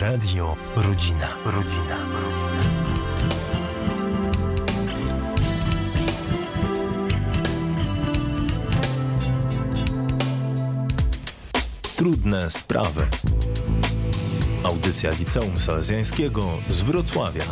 Radio Rodzina. Rodzina. Trudne sprawy. Audycja Liceum Salezjańskiego z Wrocławia.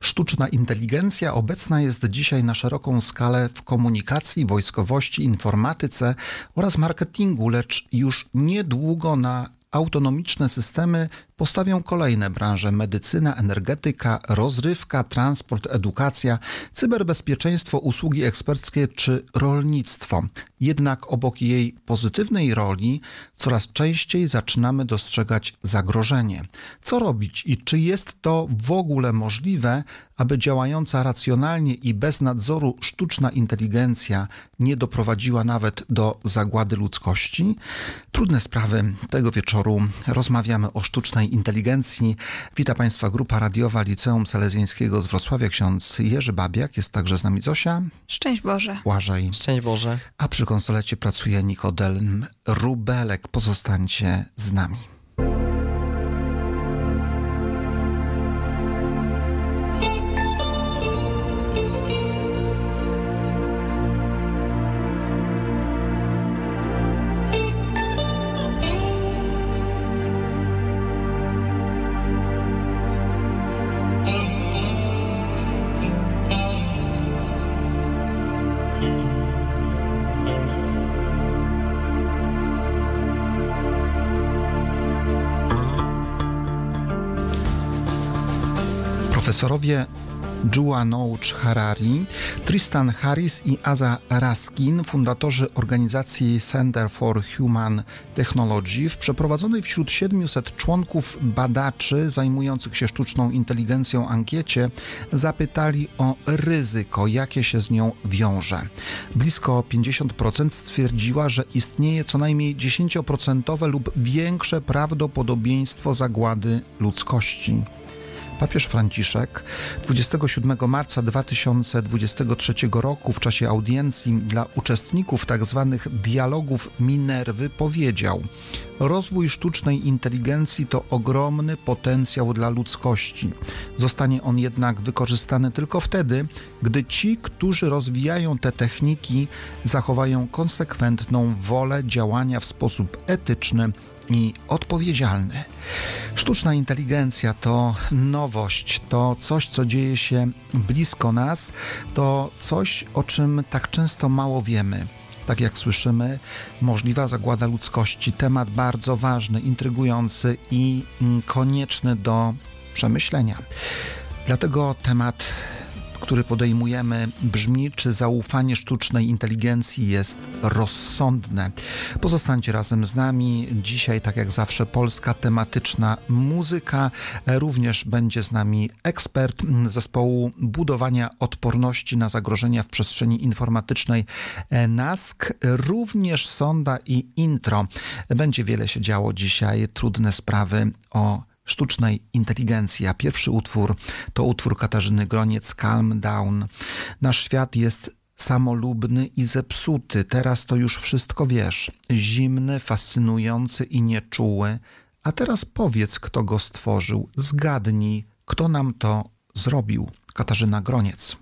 Sztuczna inteligencja obecna jest dzisiaj na szeroką skalę w komunikacji, wojskowości, informatyce oraz marketingu, lecz już niedługo na autonomiczne systemy postawią kolejne branże: medycyna, energetyka, rozrywka, transport, edukacja, cyberbezpieczeństwo, usługi eksperckie czy rolnictwo. Jednak obok jej pozytywnej roli coraz częściej zaczynamy dostrzegać zagrożenie. Co robić i czy jest to w ogóle możliwe, aby działająca racjonalnie i bez nadzoru sztuczna inteligencja nie doprowadziła nawet do zagłady ludzkości? Trudne sprawy tego wieczoru. Rozmawiamy o sztucznej inteligencji. Witam Państwa grupa radiowa Liceum Salezjańskiego z Wrocławia. Ksiądz Jerzy Babiak, jest także z nami Zosia. Szczęść Boże. Błażej. Szczęść Boże. A przy konsolecie pracuje Nikodel Rubelek. Pozostańcie z nami. Profesorowie Jua Nouch Harari, Tristan Harris i Aza Raskin, fundatorzy organizacji Center for Human Technology, w przeprowadzonej wśród 700 członków badaczy zajmujących się sztuczną inteligencją ankiecie zapytali o ryzyko, jakie się z nią wiąże. Blisko 50% stwierdziła, że istnieje co najmniej 10% lub większe prawdopodobieństwo zagłady ludzkości. Papież Franciszek 27 marca 2023 roku w czasie audiencji dla uczestników tzw. Tak dialogów Minerwy powiedział: Rozwój sztucznej inteligencji to ogromny potencjał dla ludzkości. Zostanie on jednak wykorzystany tylko wtedy, gdy ci, którzy rozwijają te techniki, zachowają konsekwentną wolę działania w sposób etyczny i odpowiedzialny. Sztuczna inteligencja to nowość, to coś, co dzieje się blisko nas, to coś, o czym tak często mało wiemy. Tak jak słyszymy, możliwa zagłada ludzkości, temat bardzo ważny, intrygujący i mm, konieczny do przemyślenia. Dlatego temat który podejmujemy, brzmi, czy zaufanie sztucznej inteligencji jest rozsądne. Pozostańcie razem z nami. Dzisiaj, tak jak zawsze, polska tematyczna muzyka. Również będzie z nami ekspert zespołu budowania odporności na zagrożenia w przestrzeni informatycznej NASK, również sonda i intro. Będzie wiele się działo dzisiaj, trudne sprawy o sztucznej inteligencji. A pierwszy utwór to utwór Katarzyny Groniec Calm Down. Nasz świat jest samolubny i zepsuty. Teraz to już wszystko wiesz. Zimny, fascynujący i nieczuły. A teraz powiedz, kto go stworzył. Zgadnij, kto nam to zrobił. Katarzyna Groniec.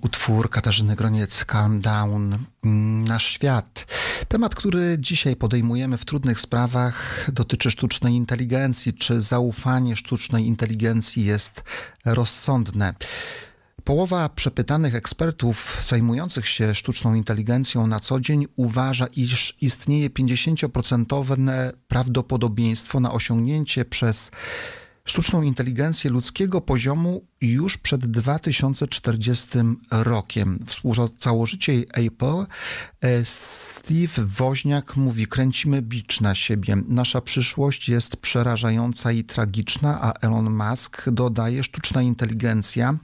Utwór Katarzyny Groniec Calm Down mm, na świat. Temat, który dzisiaj podejmujemy w trudnych sprawach dotyczy sztucznej inteligencji. Czy zaufanie sztucznej inteligencji jest rozsądne? Połowa przepytanych ekspertów zajmujących się sztuczną inteligencją na co dzień uważa, iż istnieje 50% prawdopodobieństwo na osiągnięcie przez sztuczną inteligencję ludzkiego poziomu już przed 2040 rokiem. Współzałożyciel Apple e, Steve Woźniak mówi: Kręcimy bicz na siebie. Nasza przyszłość jest przerażająca i tragiczna, a Elon Musk dodaje: Sztuczna inteligencja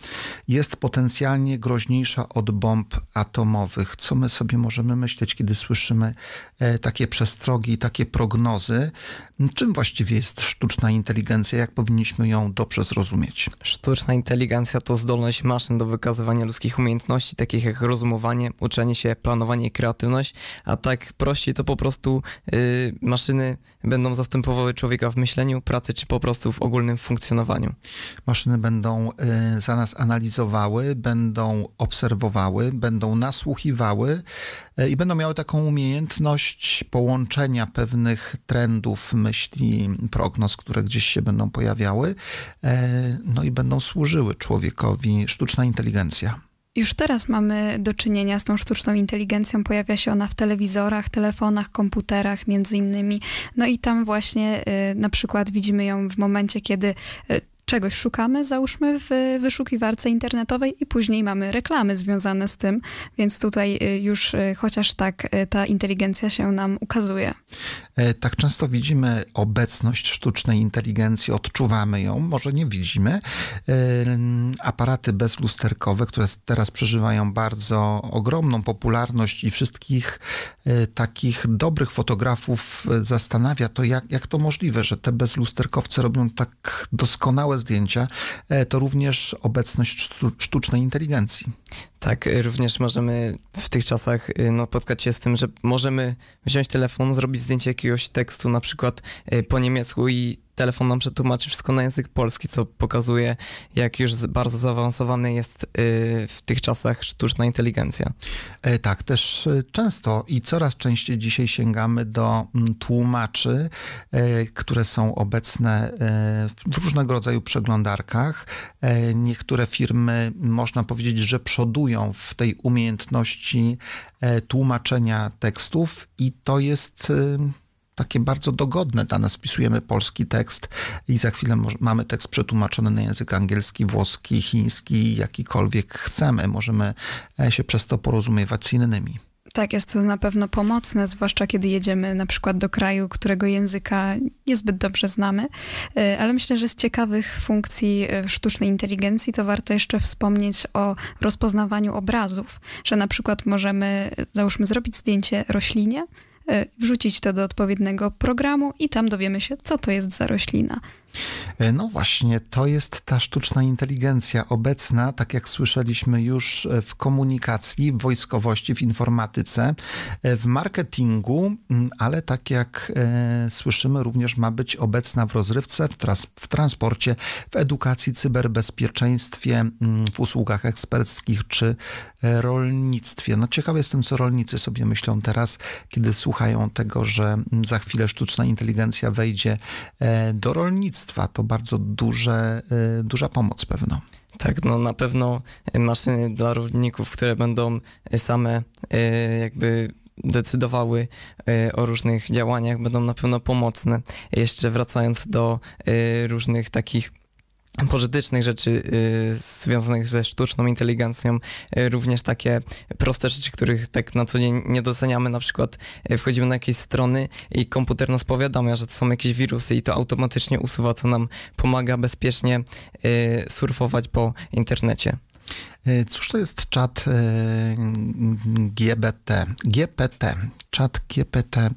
jest potencjalnie groźniejsza od bomb atomowych. Co my sobie możemy myśleć, kiedy słyszymy e, takie przestrogi, takie prognozy? Czym właściwie jest sztuczna inteligencja? Jak powinniśmy ją dobrze zrozumieć? Sztuczna inteligencja to zdolność maszyn do wykazywania ludzkich umiejętności, takich jak rozumowanie, uczenie się, planowanie i kreatywność, a tak prościej to po prostu yy, maszyny będą zastępowały człowieka w myśleniu, pracy czy po prostu w ogólnym funkcjonowaniu. Maszyny będą y, za nas analizowały, będą obserwowały, będą nasłuchiwały y, i będą miały taką umiejętność połączenia pewnych trendów, myśli, prognoz, które gdzieś się będą pojawiały, y, no i będą służyły człowiekowi sztuczna inteligencja? Już teraz mamy do czynienia z tą sztuczną inteligencją. Pojawia się ona w telewizorach, telefonach, komputerach między innymi. No i tam właśnie y, na przykład widzimy ją w momencie, kiedy y, czegoś szukamy, załóżmy w wyszukiwarce internetowej i później mamy reklamy związane z tym, więc tutaj już chociaż tak ta inteligencja się nam ukazuje. E, tak często widzimy obecność sztucznej inteligencji, odczuwamy ją, może nie widzimy. E, aparaty bezlusterkowe, które teraz przeżywają bardzo ogromną popularność i wszystkich e, takich dobrych fotografów zastanawia to, jak, jak to możliwe, że te bezlusterkowce robią tak doskonałe zdjęcia, to również obecność sztucznej inteligencji. Tak, również możemy w tych czasach y, napotkać się z tym, że możemy wziąć telefon, zrobić zdjęcie jakiegoś tekstu, na przykład y, po niemiecku i telefon nam przetłumaczy wszystko na język polski, co pokazuje, jak już bardzo zaawansowany jest y, w tych czasach sztuczna inteligencja. E, tak, też e, często i coraz częściej dzisiaj sięgamy do mm, tłumaczy, e, które są obecne w różnego rodzaju przeglądarkach. Niektóre firmy, można powiedzieć, że przodują w tej umiejętności e, tłumaczenia tekstów i to jest y, takie bardzo dogodne dla nas. Wpisujemy polski tekst i za chwilę mamy tekst przetłumaczony na język angielski, włoski, chiński, jakikolwiek chcemy. Możemy e, się przez to porozumiewać z innymi. Tak, jest to na pewno pomocne, zwłaszcza kiedy jedziemy na przykład do kraju, którego języka niezbyt dobrze znamy. E, ale myślę, że z ciekawych funkcji e, sztucznej inteligencji to warto jeszcze wspomnieć o rozpoznawaniu obrazów, że na przykład możemy, załóżmy, zrobić zdjęcie roślinie, wrzucić to do odpowiedniego programu i tam dowiemy się, co to jest za roślina. E, no właśnie, to jest ta sztuczna inteligencja obecna, tak jak słyszeliśmy już e, w komunikacji, w wojskowości, w informatyce, e, w marketingu, ale tak jak słyszymy, również ma być obecna w rozrywce, w, trans w transporcie, w edukacji, cyberbezpieczeństwie, w usługach eksperckich czy rolnictwie. No ciekawy jestem, co rolnicy sobie myślą teraz, kiedy słuchają tego, że za chwilę sztuczna inteligencja wejdzie do rolnictwa to bardzo duże, y, duża pomoc pewno. Tak, no na pewno maszyny dla rolników, które będą same y, jakby decydowały y, o różnych działaniach, będą na pewno pomocne. Jeszcze wracając do różnych takich pożytecznych rzeczy y, związanych ze sztuczną inteligencją, y, również takie proste rzeczy, których tak na co dzień nie doceniamy, na przykład y, wchodzimy na jakieś strony i komputer nas powiadamia, że to są jakieś wirusy i to automatycznie usuwa, co nam pomaga bezpiecznie surfować po internecie. E, cóż to jest czat e, GBT, GPT, czat GPT,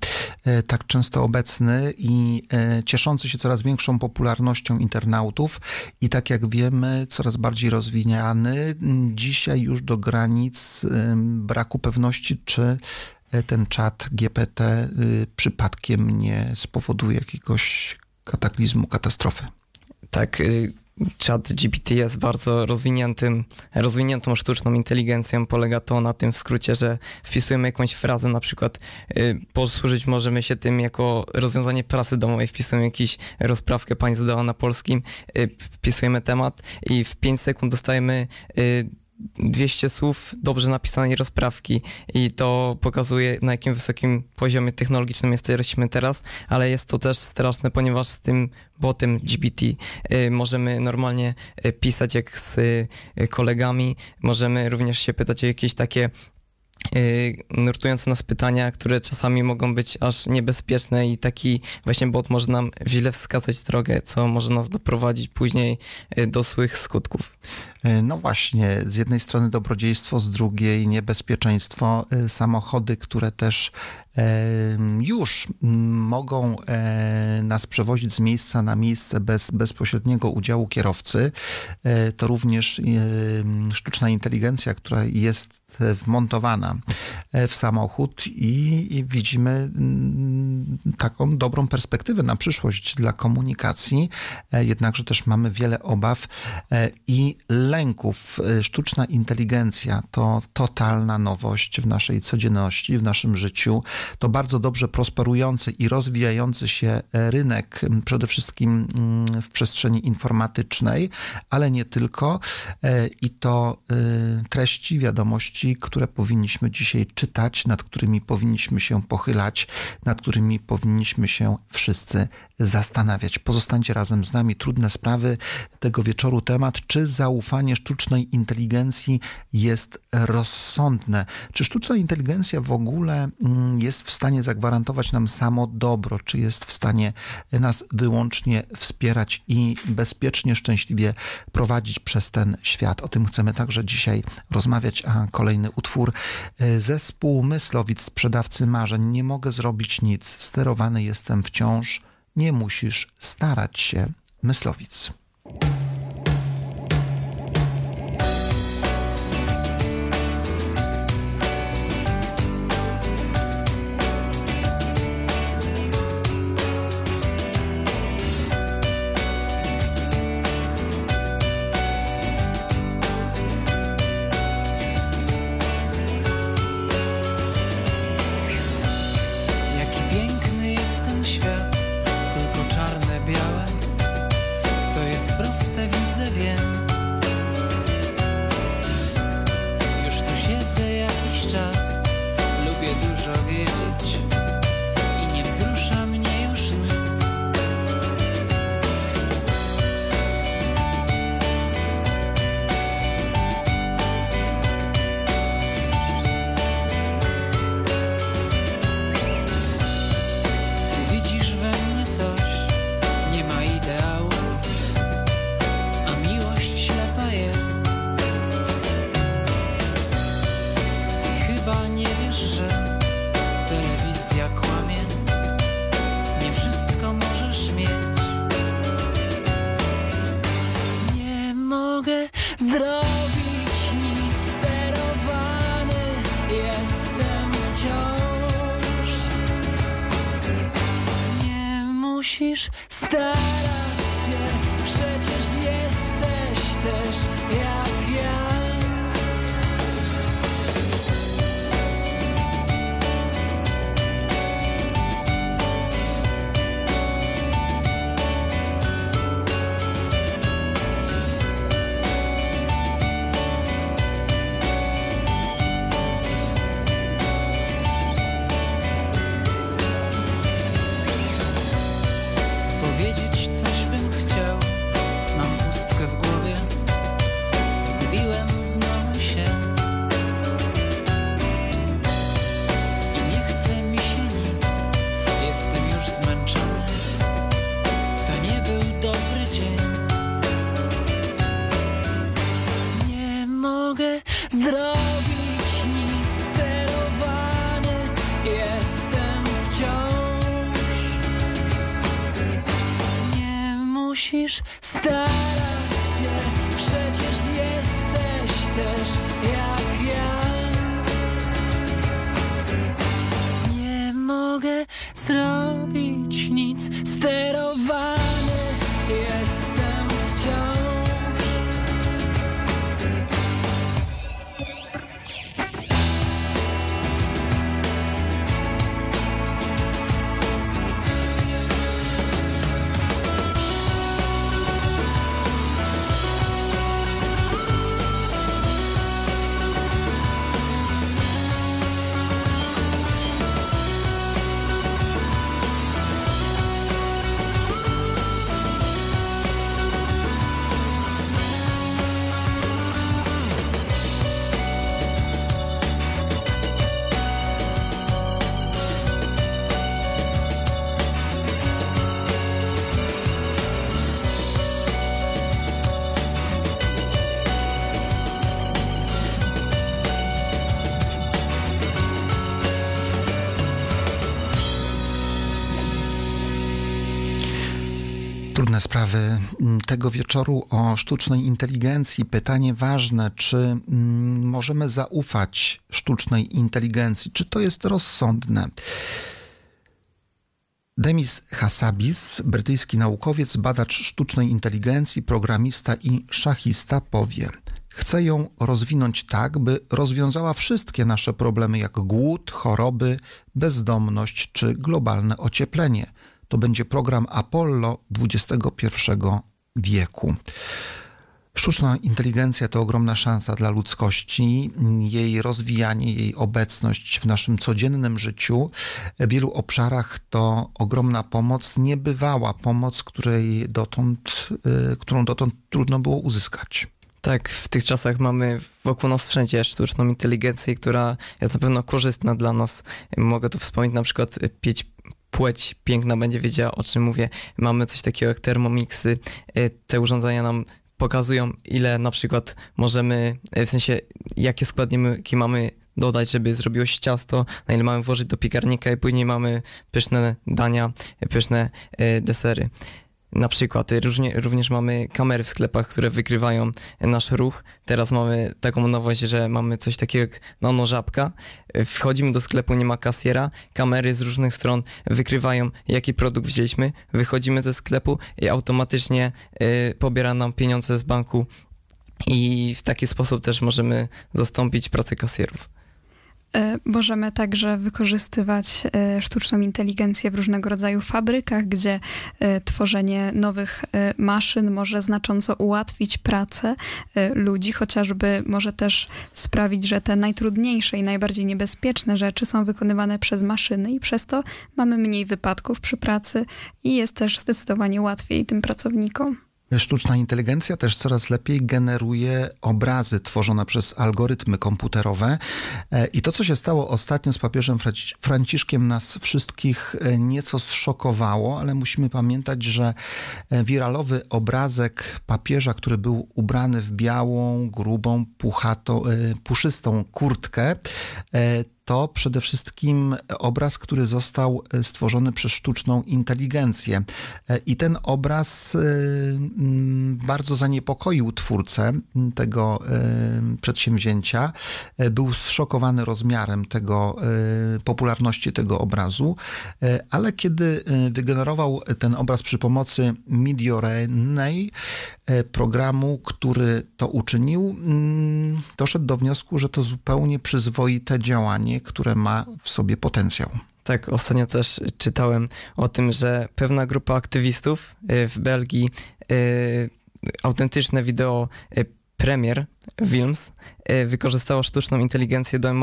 e, tak często obecny i cieszący się coraz większą popularnością internautów i tak jak wiemy, coraz bardziej rozwijany, dzisiaj już do granic braku pewności, czy ten czat GPT przypadkiem nie spowoduje jakiegoś kataklizmu, katastrofy. Tak, y, Chat GPT jest bardzo rozwiniętym, rozwiniętą sztuczną inteligencją. Polega to na tym w skrócie, że wpisujemy jakąś frazę, na przykład y, posłużyć możemy się tym jako rozwiązanie pracy domowej. Wpisujemy jakąś rozprawkę pani zadała na polskim, y, wpisujemy temat i w 5 sekund dostajemy y, 200 słów dobrze napisanej rozprawki. I to pokazuje na jakim wysokim poziomie technologicznym jesteśmy teraz, ale jest to też straszne, ponieważ z tym botem GPT y, możemy normalnie y, pisać jak z y, kolegami, możemy również się pytać o jakieś takie nurtujące nas pytania, które czasami mogą być aż niebezpieczne i taki właśnie bot może nam źle wskazać drogę, co może nas doprowadzić później do złych skutków. E, no właśnie, z jednej strony dobrodziejstwo, z drugiej niebezpieczeństwo. E, samochody, które też e, już mogą nas przewozić z miejsca na miejsce bez bezpośredniego udziału kierowcy, to również sztuczna inteligencja, która jest wmontowana w samochód i, widzimy mm, taką dobrą perspektywę na przyszłość dla komunikacji, jednakże też mamy wiele obaw i lęków. E, sztuczna inteligencja to totalna nowość w naszej codzienności, w naszym życiu. To bardzo dobrze prosperujący i rozwijający się rynek, przede wszystkim w przestrzeni informatycznej, ale nie tylko. E, I to e, treści, wiadomości, które powinniśmy dzisiaj czytać, nad którymi powinniśmy się pochylać, nad którymi powinniśmy się wszyscy zastanawiać. Pozostańcie razem z nami. Trudne sprawy tego wieczoru temat, czy zaufanie sztucznej inteligencji jest rozsądne. Czy sztuczna inteligencja w ogóle mm, jest w stanie zagwarantować nam samo dobro? Czy jest w stanie nas wyłącznie wspierać i bezpiecznie, szczęśliwie prowadzić przez ten świat? O tym chcemy także dzisiaj rozmawiać, a kolejny utwór e, zespół Myslowic, sprzedawcy marzeń. Nie mogę zrobić nic, sterowany jestem wciąż nie musisz starać się Myslowic. Musisz się, przecież jesteś też jak ja. Nie mogę zrobić nic, sterowany sprawy mm, tego wieczoru o sztucznej inteligencji. Pytanie ważne, czy mm, możemy zaufać sztucznej inteligencji? Czy to jest rozsądne? Demis Hassabis, brytyjski naukowiec, badacz sztucznej inteligencji, programista i szachista, powie: Chcę ją rozwinąć tak, by rozwiązała wszystkie nasze problemy, jak głód, choroby, bezdomność czy globalne ocieplenie. To będzie program Apollo XXI wieku. Sztuczna inteligencja to ogromna szansa dla ludzkości. Jej rozwijanie, jej obecność w naszym codziennym życiu w wielu obszarach to ogromna pomoc, niebywała pomoc, której dotąd, y, którą dotąd trudno było uzyskać. Tak, w tych czasach mamy wokół nas wszędzie sztuczną inteligencję, która jest na pewno korzystna dla nas. Mogę tu wspomnieć na przykład pieć płeć piękna będzie wiedziała o czym mówię. Mamy coś takiego jak termomixy. Y, Te urządzenia nam pokazują ile na przykład możemy, y, w sensie jakie składniki mamy dodać, żeby zrobiło się ciasto, na ile mamy włożyć do piekarnika i później mamy pyszne dania, y, pyszne desery. Na przykład y, różnie, również mamy kamery w sklepach, które wykrywają nasz ruch. Teraz mamy taką nowość, że mamy coś takiego jak nanożabka. Wchodzimy do sklepu, nie ma kasjera. Kamery z różnych stron wykrywają, jaki produkt wzięliśmy. Wychodzimy ze sklepu i automatycznie y, pobiera nam pieniądze z banku. I w taki sposób też możemy zastąpić pracę kasjerów. E, Możemy także wykorzystywać e, sztuczną inteligencję w różnego rodzaju fabrykach, gdzie e, tworzenie nowych maszyn może znacząco ułatwić pracę ludzi, chociażby może też sprawić, że te najtrudniejsze i najbardziej niebezpieczne rzeczy są wykonywane przez maszyny i przez to mamy mniej wypadków przy pracy i jest też zdecydowanie łatwiej tym pracownikom. Sztuczna inteligencja też coraz lepiej generuje obrazy tworzone przez algorytmy komputerowe. E, I to, co się stało ostatnio z papieżem Franci- Franciszkiem, nas wszystkich e, nieco zszokowało, ale musimy pamiętać, że e, wiralowy obrazek papieża, który był ubrany w białą, grubą, puchato, puszystą kurtkę, to przede wszystkim obraz, który został stworzony przez sztuczną inteligencję. I ten obraz mm, bardzo zaniepokoił twórcę tego przedsięwzięcia. Był zszokowany rozmiarem tego, popularności tego obrazu, ale kiedy wygenerował ten obraz przy pomocy Midjourney, programu, który to uczynił, doszedł do wniosku, że to zupełnie przyzwoite działanie, które ma w sobie potencjał. Tak, ostatnio też czytałem o tym, że pewna grupa aktywistów y, w Belgii y, autentyczne wideo y, premier Wilms wykorzystała sztuczną inteligencję do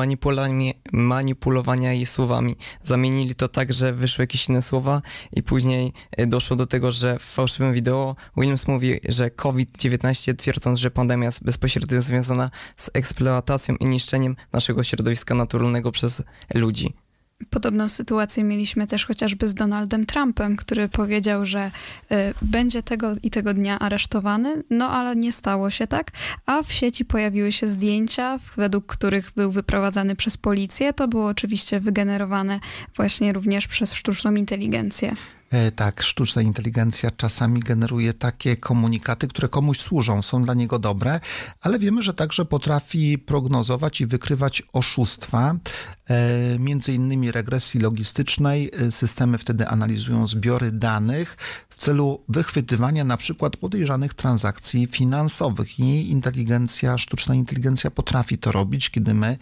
manipulowania jej słowami. Zamienili to tak, że wyszły jakieś inne słowa i później doszło do tego, że w fałszywym wideo Wilms mówi, że COVID-19 twierdząc, że pandemia jest bezpośrednio związana z eksploatacją i niszczeniem naszego środowiska naturalnego przez ludzi. Podobną sytuację mieliśmy też chociażby z Donaldem Trumpem, który powiedział, że y, będzie tego i tego dnia aresztowany, no ale nie stało się tak, a w sieci pojawiły się zdjęcia, według których był wyprowadzany przez policję. To było oczywiście wygenerowane właśnie również przez sztuczną inteligencję. E, tak, sztuczna inteligencja czasami generuje takie komunikaty, które komuś służą, są dla niego dobre, ale wiemy, że także potrafi prognozować i wykrywać oszustwa, między innymi regresji logistycznej. E, systemy wtedy analizują zbiory danych w celu wychwytywania na przykład podejrzanych transakcji finansowych i inteligencja, sztuczna inteligencja potrafi to robić, kiedy my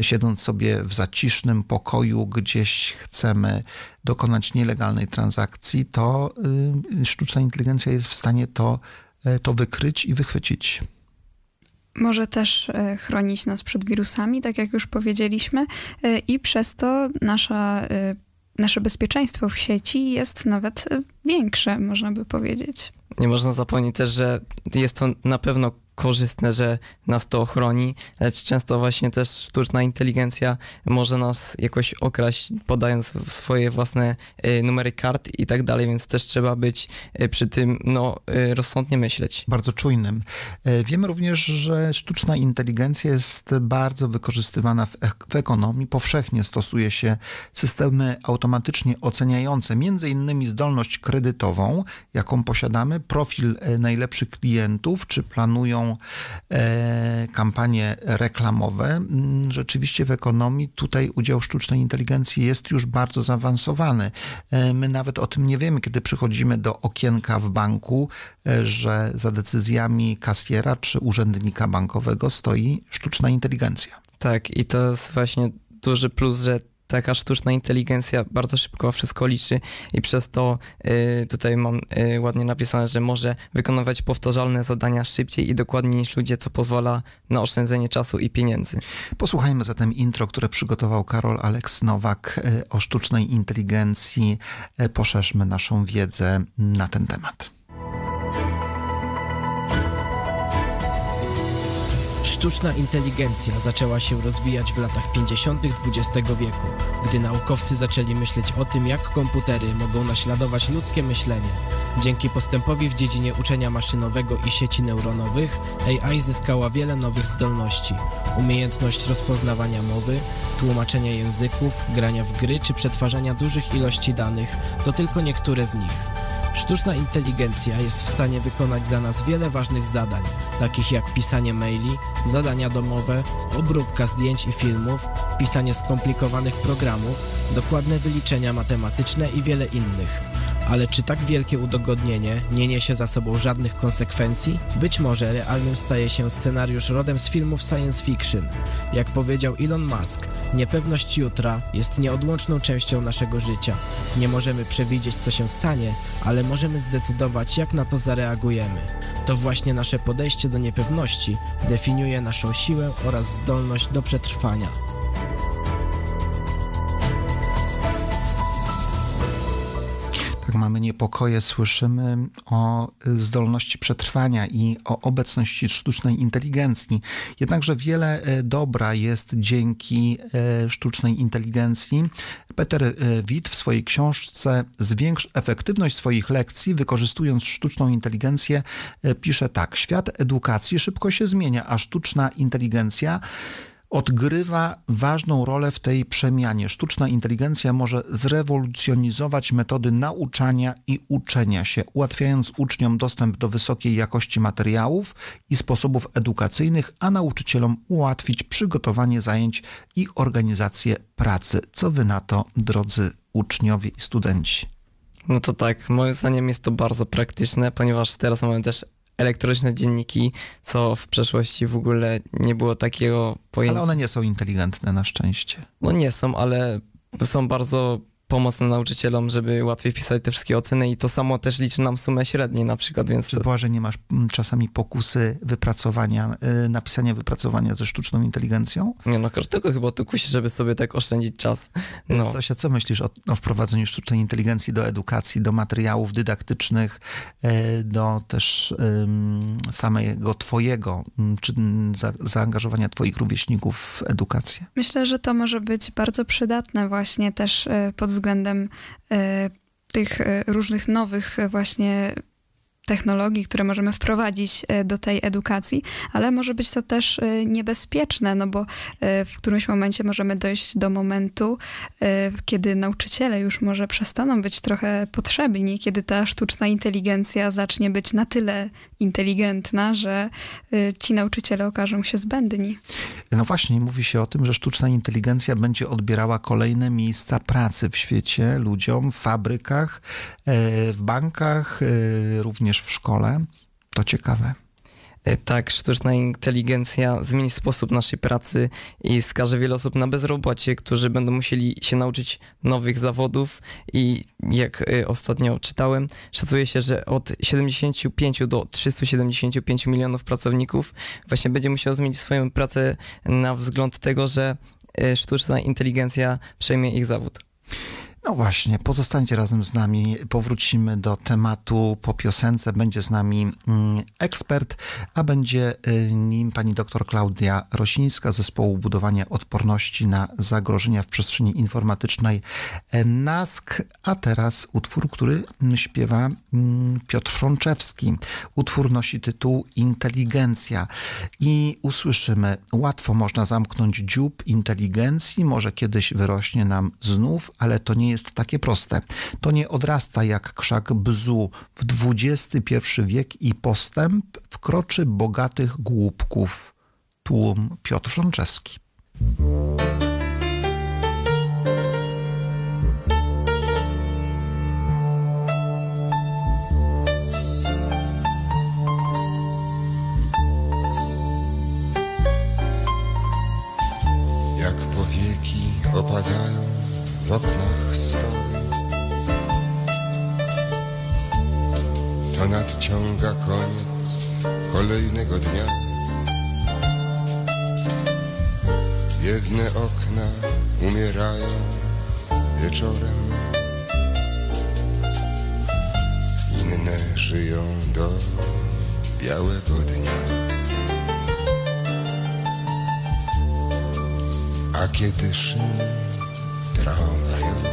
siedząc sobie w zacisznym pokoju gdzieś chcemy dokonać nielegalnej transakcji, to y, sztuczna inteligencja jest w stanie to, y, to wykryć i wychwycić. Może też y, chronić nas przed wirusami, tak jak już powiedzieliśmy, i przez to nasza, nasze bezpieczeństwo w sieci jest nawet większe, można by powiedzieć. Nie można zapomnieć też, że jest to na pewno korzystne, że nas to ochroni, lecz często właśnie też sztuczna inteligencja może nas jakoś okraść, podając swoje własne y, numery kart i tak dalej, więc też trzeba być y, przy tym no, y, rozsądnie myśleć. Bardzo czujnym. Wiemy również, że sztuczna inteligencja jest bardzo wykorzystywana w, w ekonomii. Powszechnie stosuje się systemy automatycznie oceniające między innymi zdolność kredytową, jaką posiadamy, profil najlepszych klientów, czy planują e, kampanie reklamowe. Mm, rzeczywiście w ekonomii tutaj udział sztucznej inteligencji jest już bardzo zaawansowany. E, my nawet o tym nie wiemy, kiedy przychodzimy do okienka w banku, e, że za decyzjami kasjera czy urzędnika bankowego stoi sztuczna inteligencja. Tak, i to jest właśnie duży plus, że taka sztuczna inteligencja bardzo szybko wszystko liczy i przez to y, tutaj mam y, ładnie napisane, że może wykonywać powtarzalne zadania szybciej i dokładniej niż ludzie, co pozwala na oszczędzenie czasu i pieniędzy. Posłuchajmy zatem intro, które przygotował Karol Aleks Nowak y, o sztucznej inteligencji. Poszerzmy naszą wiedzę na ten temat. Sztuczna inteligencja zaczęła się rozwijać w latach 50. XX wieku, gdy naukowcy zaczęli myśleć o tym, jak komputery mogą naśladować ludzkie myślenie. Dzięki postępowi w dziedzinie uczenia maszynowego i sieci neuronowych, AI zyskała wiele nowych zdolności. Umiejętność rozpoznawania mowy, tłumaczenia języków, grania w gry czy przetwarzania dużych ilości danych to tylko niektóre z nich. Sztuczna inteligencja jest w stanie wykonać za nas wiele ważnych zadań, takich jak pisanie maili, zadania domowe, obróbka zdjęć i filmów, pisanie skomplikowanych programów, dokładne wyliczenia matematyczne i wiele innych. Ale czy tak wielkie udogodnienie nie niesie za sobą żadnych konsekwencji? Być może realnym staje się scenariusz rodem z filmów science fiction. Jak powiedział Elon Musk, niepewność jutra jest nieodłączną częścią naszego życia. Nie możemy przewidzieć, co się stanie, ale możemy zdecydować, jak na to zareagujemy. To właśnie nasze podejście do niepewności definiuje naszą siłę oraz zdolność do przetrwania. Mamy niepokoje, słyszymy o zdolności przetrwania i o obecności sztucznej inteligencji. Jednakże wiele e, dobra jest dzięki e, sztucznej inteligencji. Peter Witt w swojej książce Zwiększ efektywność swoich lekcji, wykorzystując sztuczną inteligencję, pisze tak: Świat edukacji szybko się zmienia, a sztuczna inteligencja odgrywa ważną rolę w tej przemianie. Sztuczna inteligencja może zrewolucjonizować metody nauczania i uczenia się, ułatwiając uczniom dostęp do wysokiej jakości materiałów i sposobów edukacyjnych, a nauczycielom ułatwić przygotowanie zajęć i organizację pracy. Co wy na to, drodzy uczniowie i studenci? No to tak, moim zdaniem jest to bardzo praktyczne, ponieważ teraz mamy też elektroniczne dzienniki, co w przeszłości w ogóle nie było takiego pojęcia. Ale one nie są inteligentne na szczęście. No nie są, ale są bardzo pomocne nauczycielom, żeby łatwiej pisać te wszystkie oceny i to samo też liczy nam sumę średniej na przykład, więc Czy to, Błaże, nie masz mm, czasami pokusy wypracowania, y, napisania wypracowania ze sztuczną inteligencją? nie no, każdego chyba to kusi, żeby sobie tak oszczędzić czas. No. Zosia, co myślisz o, o wprowadzeniu sztucznej inteligencji do edukacji, do materiałów dydaktycznych, e, do też samego twojego, ym, czy za, zaangażowania twoich rówieśników w edukację? Myślę, że to może być bardzo przydatne właśnie też e, pod względem e, tych e, różnych nowych e, właśnie technologii, które możemy wprowadzić e, do tej edukacji, ale może być to też e, niebezpieczne, no bo e, w którymś momencie możemy dojść do momentu, kiedy nauczyciele już może przestaną być trochę potrzebni, kiedy ta sztuczna inteligencja zacznie być na tyle inteligentna, że ci nauczyciele okażą się zbędni. No właśnie, mówi się o tym, że sztuczna inteligencja będzie odbierała kolejne miejsca pracy w świecie ludziom, w fabrykach, w bankach, e, w szkole. To ciekawe. E, Tak, sztuczna inteligencja zmieni sposób naszej pracy i skaże wiele osób na bezrobocie, którzy będą musieli się nauczyć nowych zawodów i jak e, ostatnio czytałem, szacuje się, że od 75 do 375 milionów pracowników właśnie będzie musiał zmienić swoją pracę na wzgląd tego, że e, sztuczna inteligencja przejmie ich zawód. No właśnie, pozostańcie razem z nami. Powrócimy do tematu po piosence. Będzie z nami mm, ekspert, a będzie y, nim pani dr Klaudia Rosińska z zespołu budowania odporności na zagrożenia w przestrzeni informatycznej e, NASK. A teraz utwór, który śpiewa mm, Piotr Frączewski. Utwór nosi tytuł Inteligencja i usłyszymy, łatwo można zamknąć dziób inteligencji, może kiedyś wyrośnie nam znów, ale to nie jest takie proste. To nie odrasta jak krzak bzu. W XXI wiek i postęp wkroczy bogatych głupków. Tłum Piotr Frączewski. Opadają w oknach stoły To nadciąga koniec kolejnego dnia. Jedne okna umierają wieczorem. Inne żyją do białego dnia. A kiedy szum tramwajowy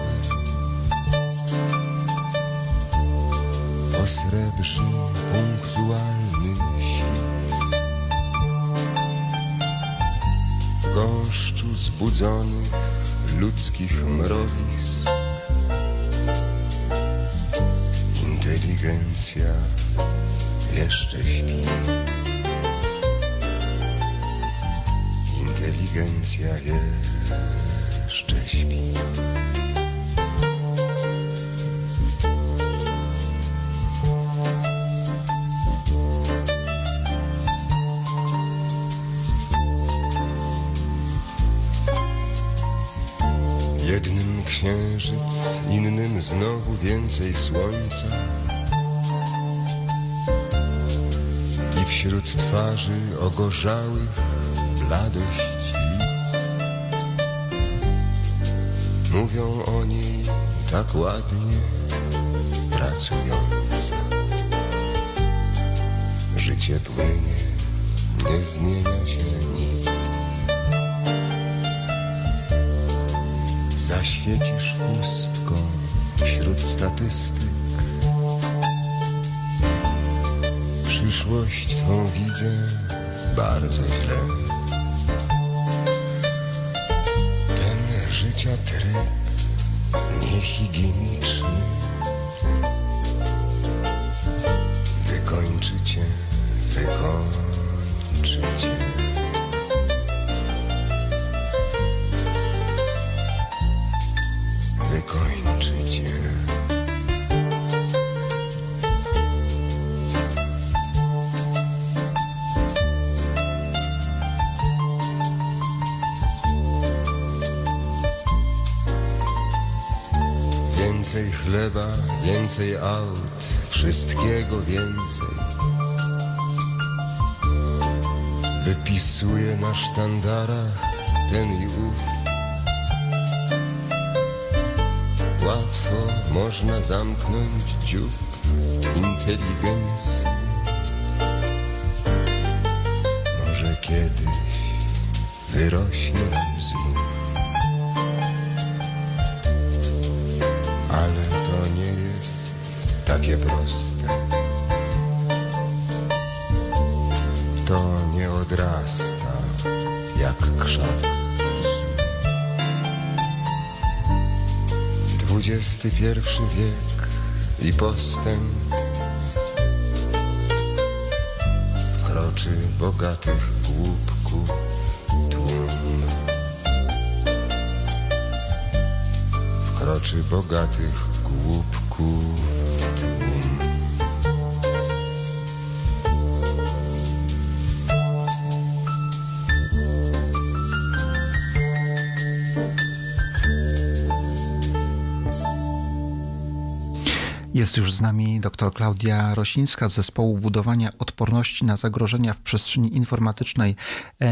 Posrebrzy punktualny świt. W gąszczu zbudzonych ludzkich mrowisk. Inteligencja jeszcze śpi. Inteligencja jeszcze śpi. Jednym księżyc, innym znowu więcej słońca. I wśród twarzy ogorzałych bladość Mówią o niej tak ładnie, pracująca. Życie płynie, nie zmienia się nic. Zaświecisz chustką wśród statystyk. Przyszłość twą widzę bardzo źle. Życia tryb niehigieniczny. Wykończycie Wykończycie chleba, więcej aut, wszystkiego więcej. Wypisuje na sztandarach ten i ów. Łatwo można zamknąć dziób inteligencji. Może kiedyś wyrośnie nam Pierwszy wiek i postęp wkroczy bogatych głupków tłum. Wkroczy bogatych głupków Jest już z nami dr Klaudia Rosińska z zespołu budowania odporności na zagrożenia w przestrzeni informatycznej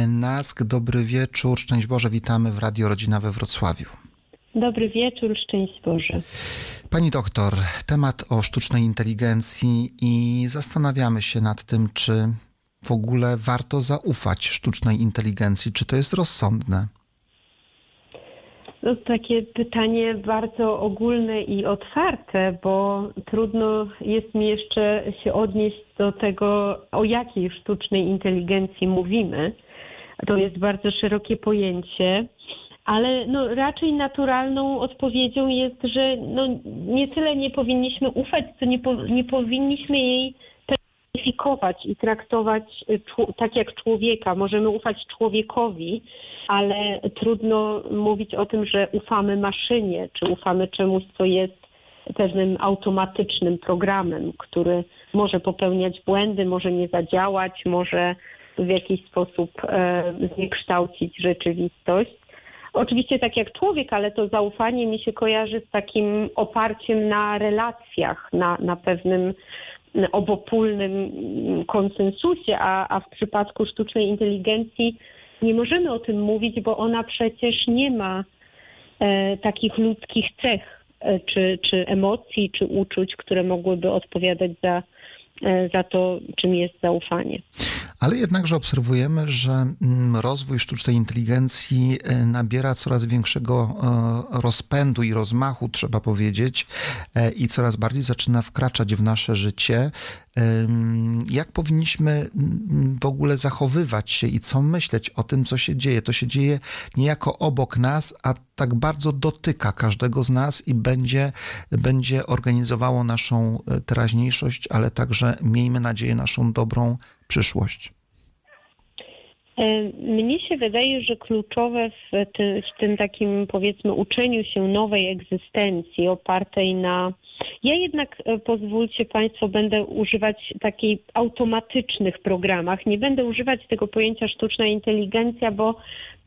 NASK. Dobry wieczór, szczęść Boże, witamy w Radio Rodzina we Wrocławiu. Dobry wieczór, szczęść Boże. Pani doktor, temat o sztucznej inteligencji i zastanawiamy się nad tym, czy w ogóle warto zaufać sztucznej inteligencji, czy to jest rozsądne. No, takie pytanie bardzo ogólne i otwarte, bo trudno jest mi jeszcze się odnieść do tego, o jakiej sztucznej inteligencji mówimy. To jest bardzo szerokie pojęcie, ale no, raczej naturalną odpowiedzią jest, że no, nie tyle nie powinniśmy ufać, co nie, po, nie powinniśmy jej personifikować i traktować czł- tak jak człowieka. Możemy ufać człowiekowi, ale trudno mówić o tym, że ufamy maszynie, czy ufamy czemuś, co jest pewnym automatycznym programem, który może popełniać błędy, może nie zadziałać, może w jakiś sposób e, zniekształcić rzeczywistość. Oczywiście tak jak człowiek, ale to zaufanie mi się kojarzy z takim oparciem na relacjach, na, na pewnym obopólnym konsensusie, a, a w przypadku sztucznej inteligencji nie możemy o tym mówić, bo ona przecież nie ma e, takich ludzkich cech, e, czy, czy emocji, czy uczuć, które mogłyby odpowiadać za, e, za to, czym jest zaufanie. Ale jednakże obserwujemy, że mm, rozwój sztucznej inteligencji e, nabiera coraz większego e, rozpędu i rozmachu, trzeba powiedzieć, e, i coraz bardziej zaczyna wkraczać w nasze życie. Jak powinniśmy mm, w ogóle zachowywać się i co myśleć o tym, co się dzieje? To się dzieje niejako obok nas, a tak bardzo dotyka każdego z nas i będzie, będzie organizowało naszą e, teraźniejszość, ale także, miejmy nadzieję, naszą dobrą przyszłość. E, Mnie się wydaje, że kluczowe w tym, w tym takim powiedzmy uczeniu się nowej egzystencji opartej na. Ja jednak e, pozwólcie Państwo, będę używać takiej automatycznych programach. Nie będę używać tego pojęcia sztuczna inteligencja, bo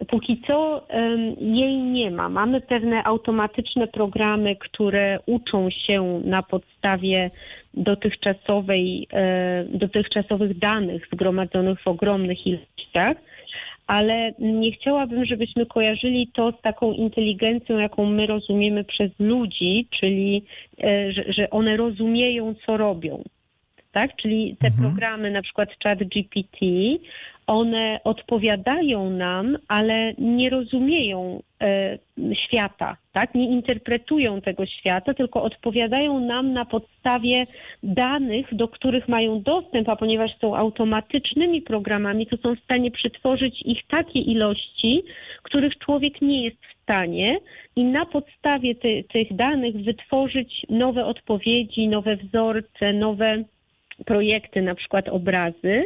póki co jej nie ma. Mamy pewne automatyczne programy, które uczą się na podstawie dotychczasowej, e, dotychczasowych danych zgromadzonych w ogromnych ilościach, ale nie chciałabym, żebyśmy kojarzyli to z taką inteligencją, jaką my rozumiemy przez ludzi, czyli e, że, że one rozumieją, co robią. Tak? Czyli te programy, na przykład chat GPT, one odpowiadają nam, ale nie rozumieją e, świata, tak? Nie interpretują tego świata, tylko odpowiadają nam na podstawie danych, do których mają dostęp, a ponieważ są automatycznymi programami, to są w stanie przetworzyć ich takie ilości, których człowiek nie jest w stanie i na podstawie ty, tych danych wytworzyć nowe odpowiedzi, nowe wzorce, nowe projekty, na przykład obrazy,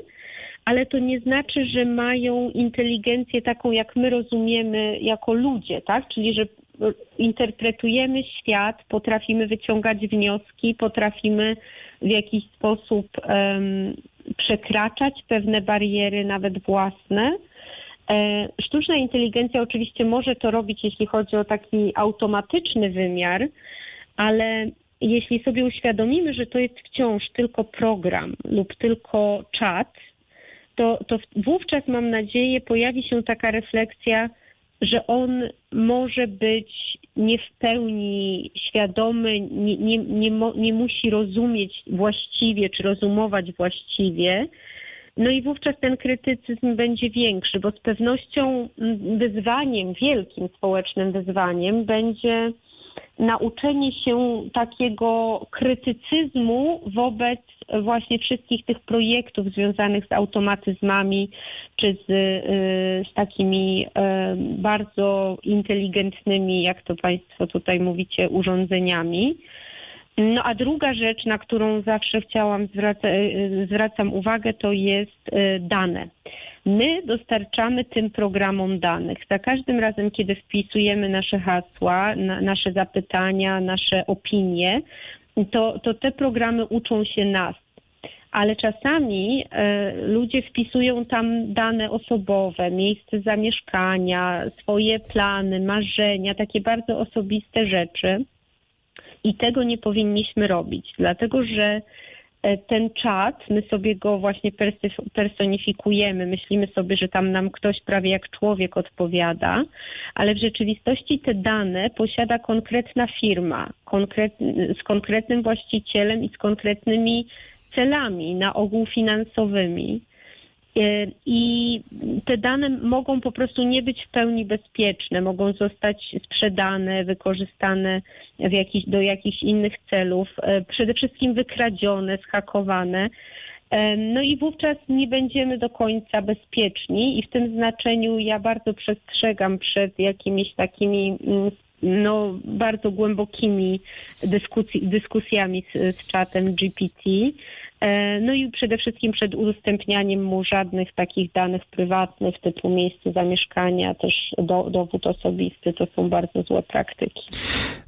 ale to nie znaczy, że mają inteligencję taką, jak my rozumiemy jako ludzie, tak? Czyli, że interpretujemy świat, potrafimy wyciągać wnioski, potrafimy w jakiś sposób um, przekraczać pewne bariery, nawet własne. E, sztuczna inteligencja oczywiście może to robić, jeśli chodzi o taki automatyczny wymiar, ale jeśli sobie uświadomimy, że to jest wciąż tylko program lub tylko czat, to, to wówczas mam nadzieję pojawi się taka refleksja, że on może być nie w pełni świadomy, nie, nie, nie, nie musi rozumieć właściwie czy rozumować właściwie. No i wówczas ten krytycyzm będzie większy, bo z pewnością wyzwaniem, wielkim społecznym wyzwaniem będzie nauczenie się takiego krytycyzmu wobec właśnie wszystkich tych projektów związanych z automatyzmami, czy z, y, z takimi y, bardzo inteligentnymi, jak to Państwo tutaj mówicie, urządzeniami. No a druga rzecz, na którą zawsze chciałam zwraca, y, zwracam uwagę, to jest dane. My dostarczamy tym programom danych. Za każdym razem, kiedy wpisujemy nasze hasła, na, nasze zapytania, nasze opinie, to, to te programy uczą się nas. Ale czasami e, ludzie wpisują tam dane osobowe, miejsce zamieszkania, swoje plany, marzenia, takie bardzo osobiste rzeczy. I tego nie powinniśmy robić, dlatego że ten czat, my sobie go właśnie personifikujemy, myślimy sobie, że tam nam ktoś prawie jak człowiek odpowiada, ale w rzeczywistości te dane posiada konkretna firma konkret, z konkretnym właścicielem i z konkretnymi celami, na ogół finansowymi. E, I te dane mogą po prostu nie być w pełni bezpieczne, mogą zostać sprzedane, wykorzystane w jakiś, do jakichś innych celów, e, przede wszystkim wykradzione, schakowane. E, no i wówczas nie będziemy do końca bezpieczni i w tym znaczeniu ja bardzo przestrzegam przed jakimiś takimi mm, no, bardzo głębokimi dyskusji, dyskusjami z, z czatem GPT. E, no i przede wszystkim przed udostępnianiem mu żadnych takich danych prywatnych typu miejsce zamieszkania, też do, dowód osobisty, to są bardzo złe praktyki.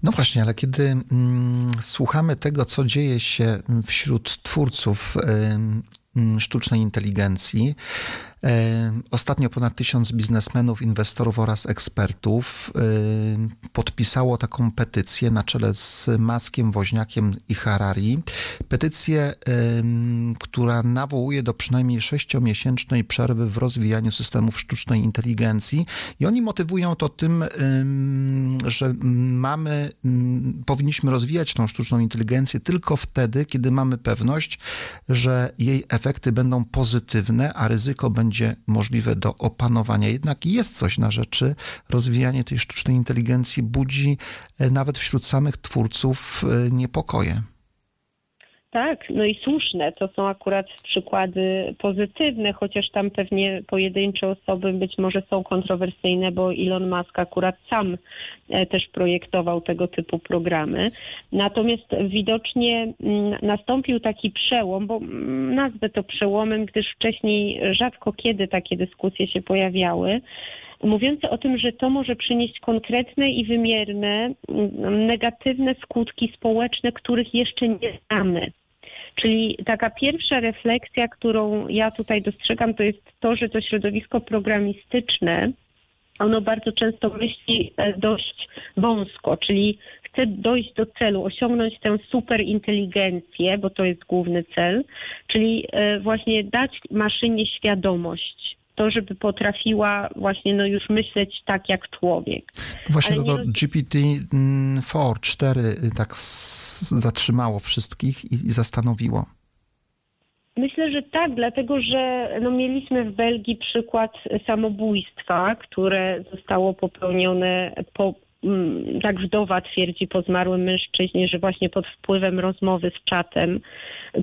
No właśnie, ale kiedy mm, słuchamy tego, co dzieje się wśród twórców y, sztucznej inteligencji, Ostatnio ponad tysiąc biznesmenów, inwestorów oraz ekspertów podpisało taką petycję na czele z Maskiem, Woźniakiem i Harari. Petycję, która nawołuje do przynajmniej sześciomiesięcznej przerwy w rozwijaniu systemów sztucznej inteligencji. I oni motywują to tym, że mamy, powinniśmy rozwijać tą sztuczną inteligencję tylko wtedy, kiedy mamy pewność, że jej efekty będą pozytywne, a ryzyko będzie będzie możliwe do opanowania. Jednak jest coś na rzeczy. Rozwijanie tej sztucznej inteligencji budzi e, nawet wśród samych twórców e, niepokoje. Tak, no i słuszne. To są akurat przykłady pozytywne, chociaż tam pewnie pojedyncze osoby być może są kontrowersyjne, bo Elon Musk akurat sam e, też projektował tego typu programy. Natomiast widocznie mm, nastąpił taki przełom, bo mm, nazwę to przełomem, gdyż wcześniej rzadko kiedy takie dyskusje się pojawiały mówiące o tym, że to może przynieść konkretne i wymierne mm, negatywne skutki społeczne, których jeszcze nie znamy. Czyli taka pierwsza refleksja, którą ja tutaj dostrzegam, to jest to, że to środowisko programistyczne, ono bardzo często myśli e, dość wąsko, czyli chce dojść do celu, osiągnąć tę superinteligencję, bo to jest główny cel, czyli e, właśnie dać maszynie świadomość to, żeby potrafiła właśnie no już myśleć tak jak człowiek. Właśnie to, to GPT-4 4 tak zatrzymało wszystkich i, i zastanowiło. Myślę, że tak, dlatego że no, mieliśmy w Belgii przykład samobójstwa, które zostało popełnione po mm, tak wdowa twierdzi po zmarłym mężczyźnie, że właśnie pod wpływem rozmowy z czatem,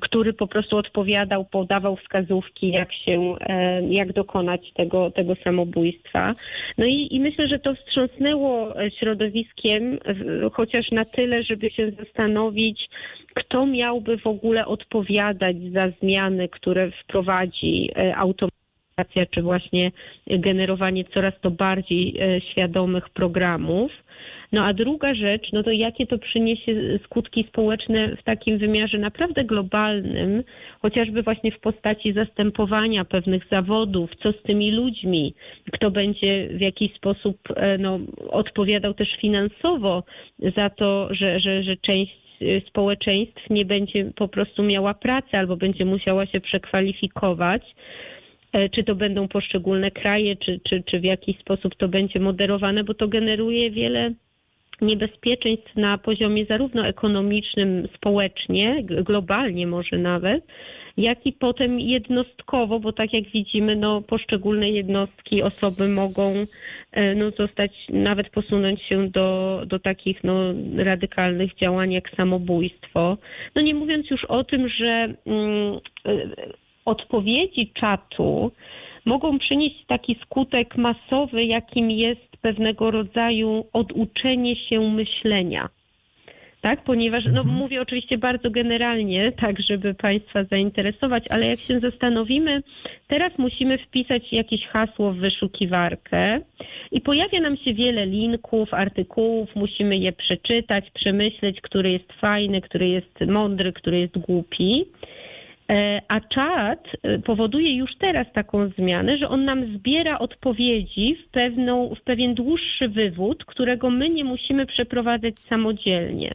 który po prostu odpowiadał, podawał wskazówki, jak się, e, jak dokonać tego, tego samobójstwa. No i, i myślę, że to wstrząsnęło środowiskiem, chociaż na tyle, żeby się zastanowić, kto miałby w ogóle odpowiadać za zmiany, które wprowadzi e, automatyzacja, czy właśnie generowanie coraz to bardziej e, świadomych programów. No a druga rzecz, no to jakie to przyniesie skutki społeczne w takim wymiarze naprawdę globalnym, chociażby właśnie w postaci zastępowania pewnych zawodów, co z tymi ludźmi, kto będzie w jakiś sposób e, no, odpowiadał też finansowo za to, że, że, że część Y, społeczeństw nie będzie po prostu miała pracy albo będzie musiała się przekwalifikować. E, czy to będą poszczególne kraje, czy, czy, czy w jakiś sposób to będzie moderowane, bo to generuje wiele niebezpieczeństw na poziomie zarówno ekonomicznym, społecznie, globalnie może nawet, jak i potem jednostkowo, bo tak jak widzimy, no, poszczególne jednostki, osoby mogą e, no, zostać, nawet posunąć się do, do takich no, radykalnych działań jak samobójstwo. No nie mówiąc już o tym, że mm, e, odpowiedzi czatu mogą przynieść taki skutek masowy, jakim jest pewnego rodzaju oduczenie się myślenia tak? Ponieważ, no mhm. mówię oczywiście bardzo generalnie, tak, żeby Państwa zainteresować, ale jak się zastanowimy, teraz musimy wpisać jakieś hasło w wyszukiwarkę i pojawia nam się wiele linków, artykułów, musimy je przeczytać, przemyśleć, który jest fajny, który jest mądry, który jest głupi. E, a czat e, powoduje już teraz taką zmianę, że on nam zbiera odpowiedzi w, pewną, w pewien dłuższy wywód, którego my nie musimy przeprowadzać samodzielnie.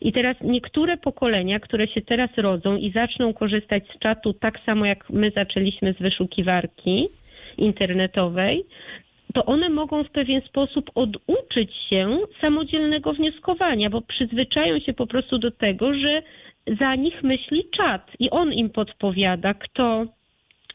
I teraz niektóre pokolenia, które się teraz rodzą i zaczną korzystać z czatu tak samo jak my zaczęliśmy z wyszukiwarki internetowej, to one mogą w pewien sposób oduczyć się samodzielnego wnioskowania, bo przyzwyczają się po prostu do tego, że za nich myśli czat i on im podpowiada, kto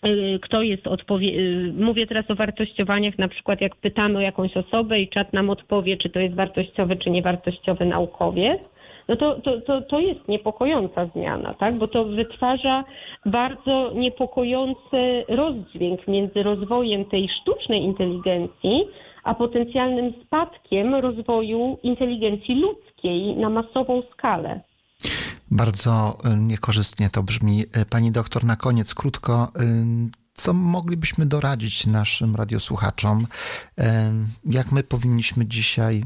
y, kto jest odpowie... Y, mówię teraz o wartościowaniach, na przykład jak pytamy o jakąś osobę i czat nam odpowie, czy to jest wartościowy, czy niewartościowy naukowiec, no to, to, to, to jest niepokojąca zmiana, tak? bo to wytwarza bardzo niepokojący rozdźwięk między rozwojem tej sztucznej inteligencji, a potencjalnym spadkiem rozwoju inteligencji ludzkiej na masową skalę. Bardzo e, niekorzystnie to brzmi. E, pani doktor, na koniec krótko, e, co moglibyśmy doradzić naszym radiosłuchaczom? Jak my powinniśmy dzisiaj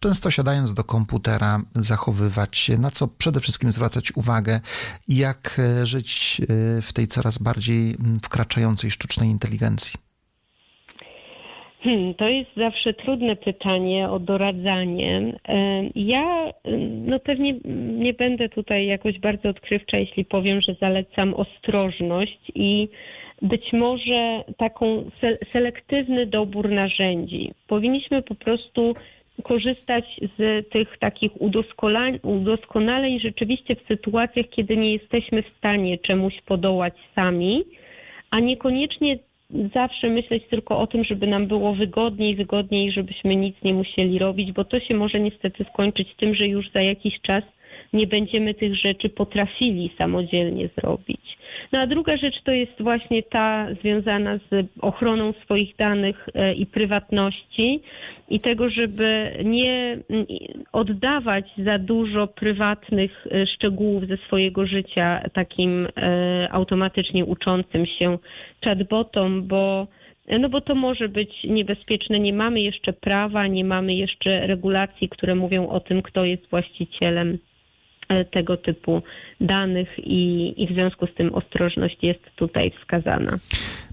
często siadając do komputera, zachowywać się, na co przede wszystkim zwracać uwagę jak żyć w tej coraz bardziej wkraczającej sztucznej inteligencji? Hmm, to jest zawsze trudne pytanie o doradzanie. Ja no pewnie nie będę tutaj jakoś bardzo odkrywcza, jeśli powiem, że zalecam ostrożność i być może taką selektywny dobór narzędzi. Powinniśmy po prostu korzystać z tych takich udoskonaleń rzeczywiście w sytuacjach, kiedy nie jesteśmy w stanie czemuś podołać sami, a niekoniecznie zawsze myśleć tylko o tym, żeby nam było wygodniej, wygodniej, żebyśmy nic nie musieli robić, bo to się może niestety skończyć tym, że już za jakiś czas nie będziemy tych rzeczy potrafili samodzielnie zrobić. No a druga rzecz to jest właśnie ta związana z ochroną swoich danych e, i prywatności i tego, żeby nie oddawać za dużo prywatnych e, szczegółów ze swojego życia takim e, automatycznie uczącym się chatbotom, bo no bo to może być niebezpieczne. Nie mamy jeszcze prawa, nie mamy jeszcze regulacji, które mówią o tym, kto jest właścicielem tego typu danych i, i w związku z tym ostrożność jest tutaj wskazana.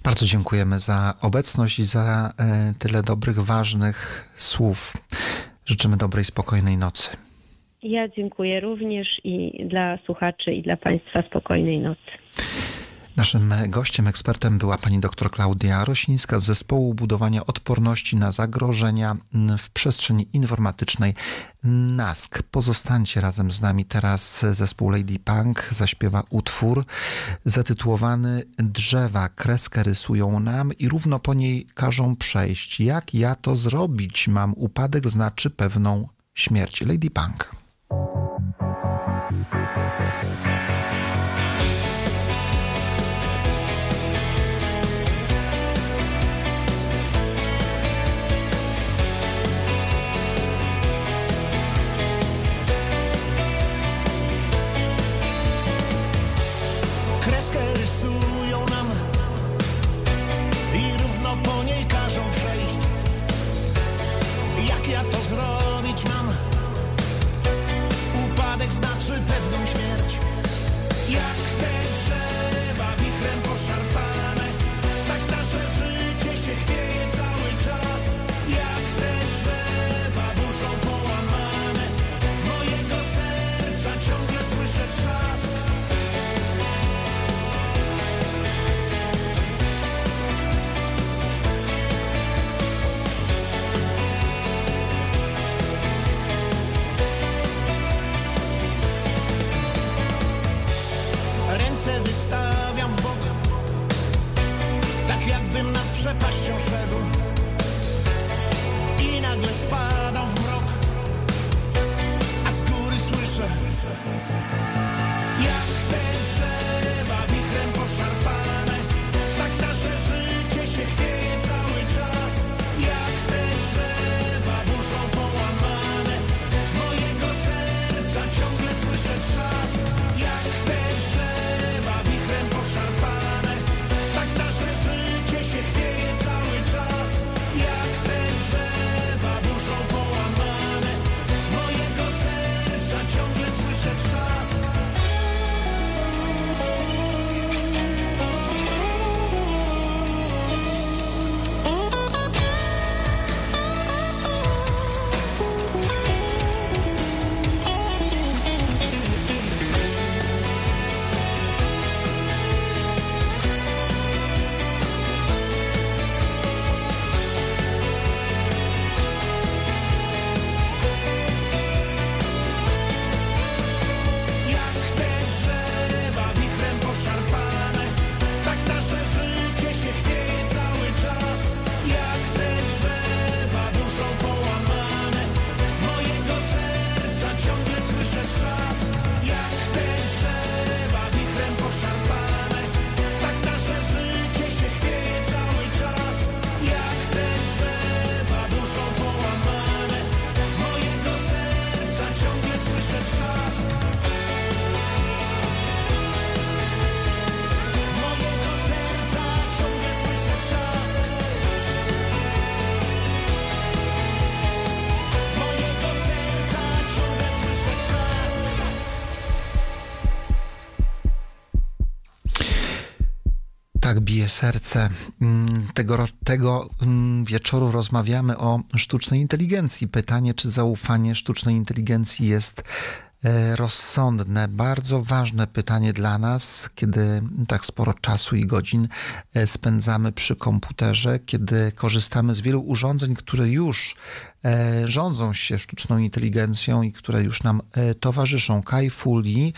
Bardzo dziękujemy za obecność i za e, tyle dobrych, ważnych słów. Życzymy dobrej, spokojnej nocy. Ja dziękuję również i dla słuchaczy, i dla Państwa spokojnej nocy. Naszym gościem, ekspertem była pani dr Klaudia Rosińska z zespołu budowania odporności na zagrożenia w przestrzeni informatycznej NASK. Pozostańcie razem z nami teraz. Zespół Lady Punk zaśpiewa utwór zatytułowany Drzewa kreskę rysują nam i równo po niej każą przejść. Jak ja to zrobić? Mam upadek znaczy pewną śmierć. Lady Punk. Serce. Mm, Tego, tego mm, wieczoru rozmawiamy o sztucznej inteligencji. Pytanie, czy zaufanie sztucznej inteligencji jest rozsądne. Bardzo ważne pytanie dla nas, kiedy tak sporo czasu i godzin e, spędzamy przy komputerze, kiedy korzystamy z wielu urządzeń, które już e, rządzą się sztuczną inteligencją i które już nam e, towarzyszą. Kai Fu Lee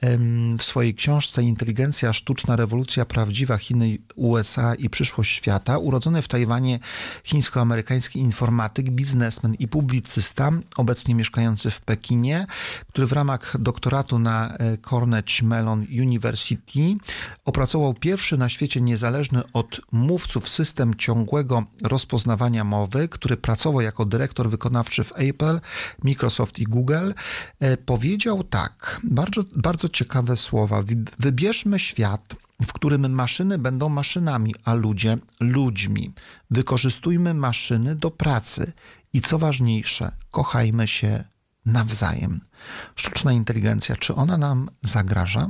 em, w swojej książce Inteligencja sztuczna, rewolucja prawdziwa Chiny, USA i przyszłość świata, urodzony w Tajwanie chińsko-amerykański informatyk, biznesmen i publicysta, obecnie mieszkający w Pekinie, który w ramach doktoratu na e, Carnegie Mellon University opracował pierwszy na świecie niezależny od mówców system ciągłego rozpoznawania mowy, który pracował jako dyrektor wykonawczy w Apple, Microsoft i Google, e, powiedział tak, bardzo, bardzo ciekawe słowa. Wy- Wybierzmy świat, w którym maszyny będą maszynami, a ludzie ludźmi. Wykorzystujmy maszyny do pracy i co ważniejsze, kochajmy się nawzajem. Sztuczna inteligencja, czy ona nam zagraża?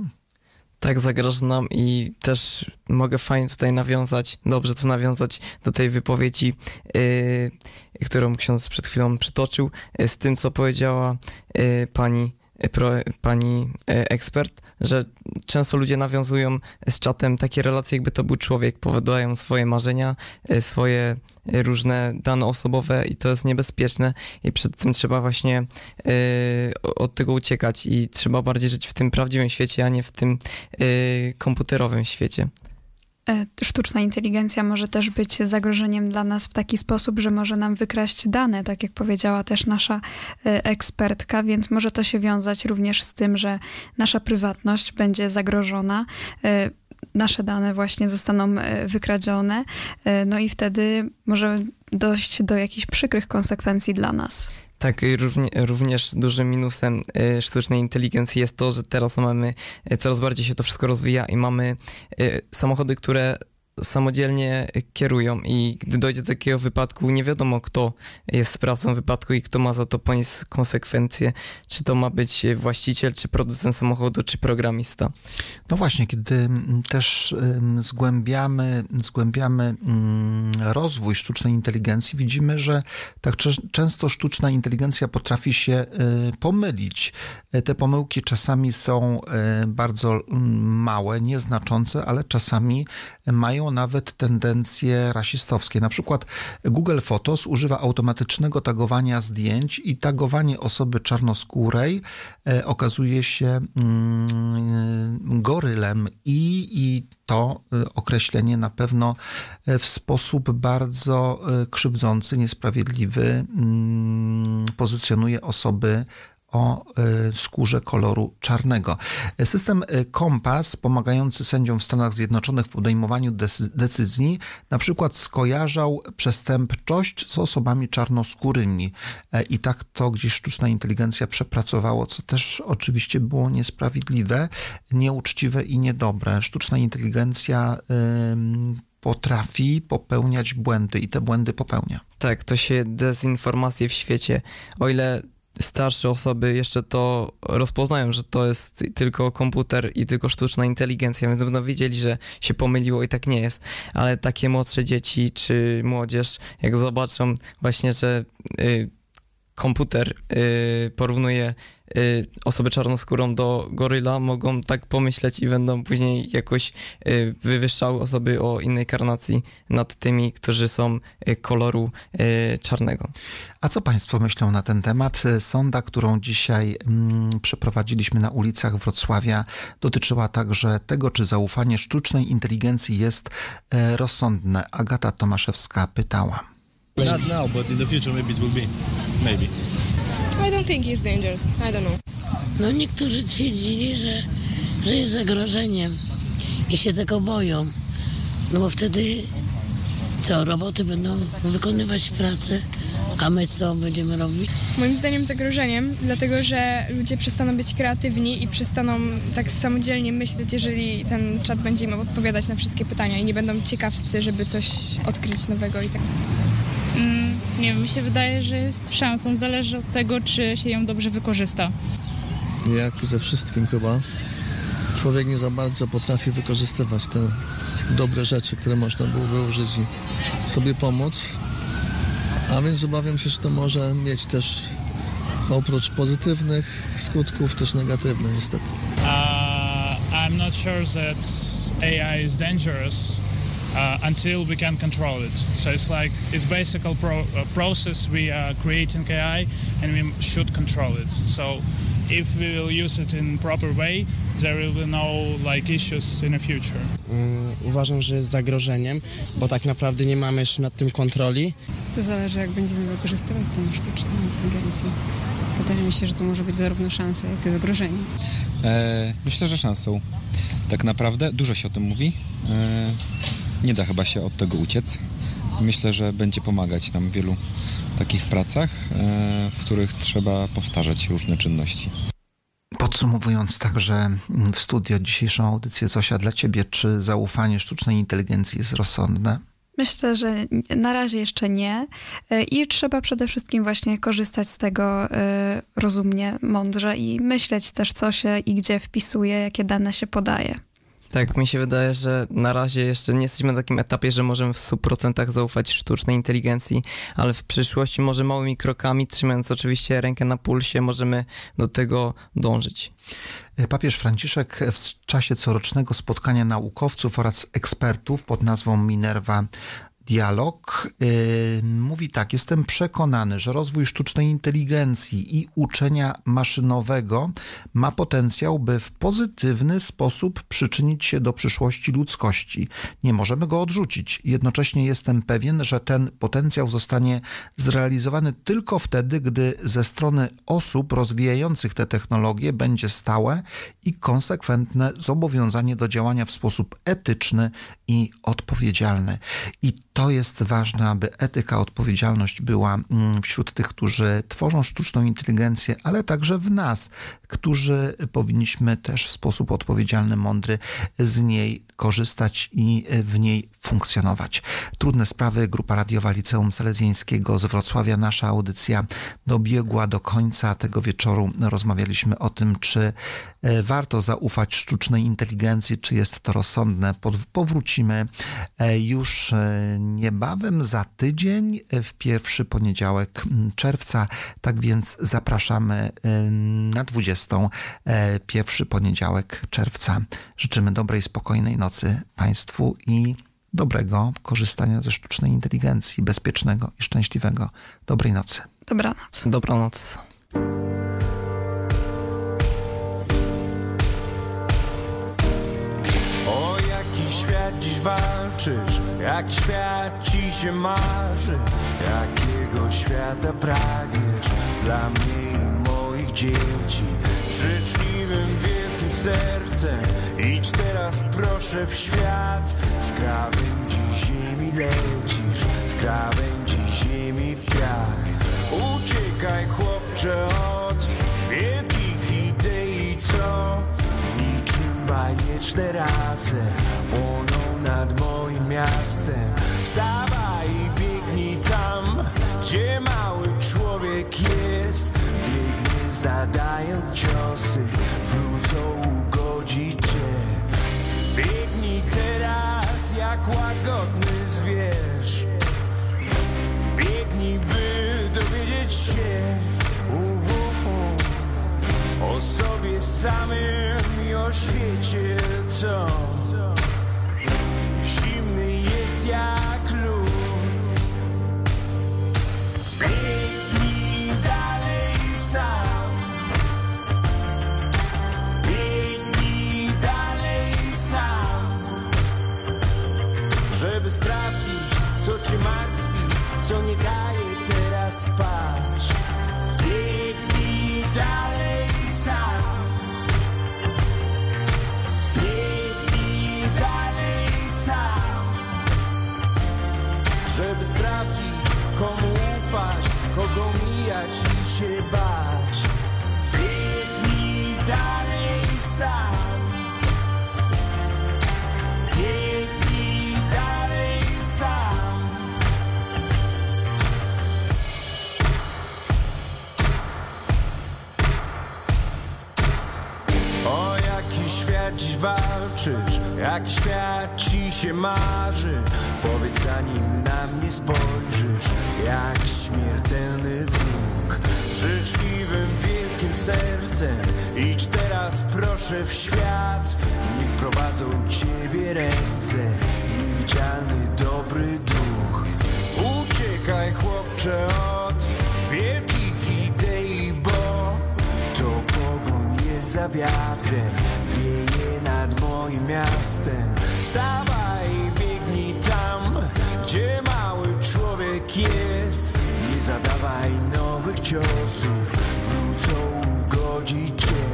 Tak zagraża nam i też mogę fajnie tutaj nawiązać, dobrze tu nawiązać do tej wypowiedzi, yy, którą ksiądz przed chwilą przytoczył, yy, z tym, co powiedziała yy, pani pro, pani e, ekspert, że często ludzie nawiązują z czatem takie relacje, jakby to był człowiek, powiadają swoje marzenia, e, swoje e, różne dane osobowe i to jest niebezpieczne i przed tym trzeba właśnie od tego uciekać i trzeba bardziej żyć w tym prawdziwym świecie, a nie w tym komputerowym świecie. E, Sztuczna inteligencja może też być zagrożeniem dla nas w taki sposób, że może nam wykraść dane, tak jak powiedziała też nasza e, ekspertka, więc może to się wiązać również z tym, że nasza prywatność będzie zagrożona. e, Nasze dane właśnie zostaną wykradzione, no i wtedy może dojść do jakichś przykrych konsekwencji dla nas. Tak, również dużym minusem e, sztucznej inteligencji jest to, że teraz mamy, e, coraz bardziej się to wszystko rozwija i mamy e, samochody, które samodzielnie kierują i gdy dojdzie do takiego wypadku, nie wiadomo kto jest sprawcą wypadku i kto ma za to ponieść konsekwencje, czy to ma być właściciel, czy producent samochodu, czy programista. No właśnie, kiedy mm, też zgłębiamy, zgłębiamy mm, rozwój sztucznej inteligencji, widzimy, że tak często sztuczna inteligencja potrafi się y, pomylić. Y, Te pomyłki czasami są y, bardzo mm, małe, nieznaczące, ale czasami mają nawet tendencje rasistowskie. Na przykład Google Photos używa automatycznego tagowania zdjęć i tagowanie osoby czarnoskórej e, okazuje się mm, gorylem i, i to e, określenie na pewno e, w sposób bardzo krzywdzący, niesprawiedliwy mm, pozycjonuje osoby o e, skórze koloru czarnego. System e, Kompas, pomagający sędziom w Stanach Zjednoczonych w podejmowaniu decyzji, na przykład skojarzał przestępczość z osobami czarnoskórymi. E, I tak to gdzieś sztuczna inteligencja przepracowało, co też oczywiście było niesprawiedliwe, nieuczciwe i niedobre. Sztuczna inteligencja ym, potrafi popełniać błędy i te błędy popełnia. Tak, to się dezinformacje w świecie, o ile starsze osoby jeszcze to rozpoznają, że to jest tylko komputer i tylko sztuczna inteligencja, więc będą wiedzieli, że się pomyliło i tak nie jest. Ale takie młodsze dzieci czy młodzież, jak zobaczą właśnie, że y, komputer y, porównuje y, osobę czarnoskórą do goryla, mogą tak pomyśleć i będą później jakoś y, wywyższały osoby o innej karnacji nad tymi, którzy są y, koloru y, czarnego. A co Państwo myślą na ten temat? Sonda, którą dzisiaj mm, przeprowadziliśmy na ulicach Wrocławia, dotyczyła także tego, czy zaufanie sztucznej inteligencji jest rozsądne. Agata Tomaszewska pytała. Not now, but in the future maybe it will be. Maybe. I don't think it's dangerous. I don't know. No niektórzy twierdzili, że, że jest zagrożeniem i się tego boją. No bo wtedy co, roboty będą wykonywać pracę, a my co będziemy robić? Moim zdaniem zagrożeniem, dlatego że ludzie przestaną być kreatywni i przestaną tak samodzielnie myśleć, jeżeli ten czat będzie im odpowiadać na wszystkie pytania i nie będą ciekawscy, żeby coś odkryć nowego i tak. Mm, nie wiem, mi się wydaje, że jest szansą. Zależy od tego, czy się ją dobrze wykorzysta. Jak ze wszystkim chyba, człowiek nie za bardzo potrafi wykorzystywać te dobre rzeczy, które można byłoby użyć i sobie pomóc. A więc obawiam się, że to może mieć też oprócz pozytywnych skutków też negatywne niestety. Uh, I'm not sure that AI is dangerous uh, until we can control it. So it's like it's basic pro- uh, process. We are creating AI and we should control it. So if we will use it in proper way, there will be no like issues in the future. Mm, Uważam, że jest zagrożeniem, bo tak naprawdę nie mamy jeszcze nad tym kontroli. To zależy, jak będziemy wykorzystywać tę sztuczną inteligencję. Wydaje mi się, że to może być zarówno szansa, jak i zagrożenie. E, myślę, że szansą. Tak naprawdę dużo się o tym mówi. E, nie da chyba się od tego uciec. Myślę, że będzie pomagać nam w wielu takich pracach, e, w których trzeba powtarzać różne czynności. Podsumowując także mm, w studio dzisiejszą audycję, Zosia, dla Ciebie, czy zaufanie sztucznej inteligencji jest rozsądne? Myślę, że na razie jeszcze nie E, i trzeba przede wszystkim właśnie korzystać z tego e, rozumnie, mądrze i myśleć też, co się i gdzie wpisuje, jakie dane się podaje. Tak, mi się wydaje, że na razie jeszcze nie jesteśmy na takim etapie, że możemy w 100% zaufać sztucznej inteligencji, ale w przyszłości może małymi krokami, trzymając oczywiście rękę na pulsie, możemy do tego dążyć. Papież Franciszek w czasie corocznego spotkania naukowców oraz ekspertów pod nazwą Minerva Dialog yy, mówi tak: Jestem przekonany, że rozwój sztucznej inteligencji i uczenia maszynowego ma potencjał, by w pozytywny sposób przyczynić się do przyszłości ludzkości. Nie możemy go odrzucić. Jednocześnie jestem pewien, że ten potencjał zostanie zrealizowany tylko wtedy, gdy ze strony osób rozwijających te technologie będzie stałe i konsekwentne zobowiązanie do działania w sposób etyczny i odpowiedzialny. I to jest ważne, aby etyka, odpowiedzialność była mm, wśród tych, którzy tworzą sztuczną inteligencję, ale także w nas, którzy powinniśmy też w sposób odpowiedzialny, mądry z niej korzystać i w niej funkcjonować. Trudne sprawy, grupa radiowa Liceum Salezjańskiego z Wrocławia. Nasza audycja dobiegła do końca tego wieczoru. Rozmawialiśmy o tym, czy e, warto zaufać sztucznej inteligencji, czy jest to rozsądne. Powrócimy e, już e, niebawem za tydzień, w pierwszy poniedziałek czerwca. Tak więc zapraszamy na 20, pierwszy poniedziałek czerwca. Życzymy dobrej, spokojnej Państwu i dobrego korzystania ze sztucznej inteligencji, bezpiecznego i szczęśliwego. Dobrej nocy. Dobranoc. Dobranoc. O jaki świat dziś walczysz, jaki świat ci się marzy, jakiego świata pragniesz dla mnie i moich dzieci. Życzliwym wielkim sercem idź teraz proszę w świat. Z krawędzi ziemi lecisz, z krawędzi ziemi w piach. Uciekaj chłopcze od wielkich idei, co niczym bajeczne race płoną nad moim miastem. Wstawaj i biegnij tam, gdzie mały człowiek jest. Biegnie zadając ciosy, wrócą cię. Biegnij teraz jak łagodny zwierz. Biegnij, by dowiedzieć się o sobie samym i o świecie, co zimny jest jak co nie daje teraz spać. Biegnij dalej sam. Biegnij dalej sam. Żeby sprawdzić, komu ufać, kogo mijać i się bać. Biegnij dalej sam. Świat dziś walczysz, jaki świat ci się marzy. Powiedz zanim na mnie spojrzysz, jak śmiertelny wróg. Życzliwym wielkim sercem idź teraz proszę w świat. Niech prowadzą ciebie ręce i widzialny dobry duch. Uciekaj chłopcze od wielkich idei, bo to pogoń jest za wiatrem moim miastem. Wstawaj i biegnij tam, gdzie mały człowiek jest. Nie zadawaj nowych ciosów, wrócą ugodzić cię.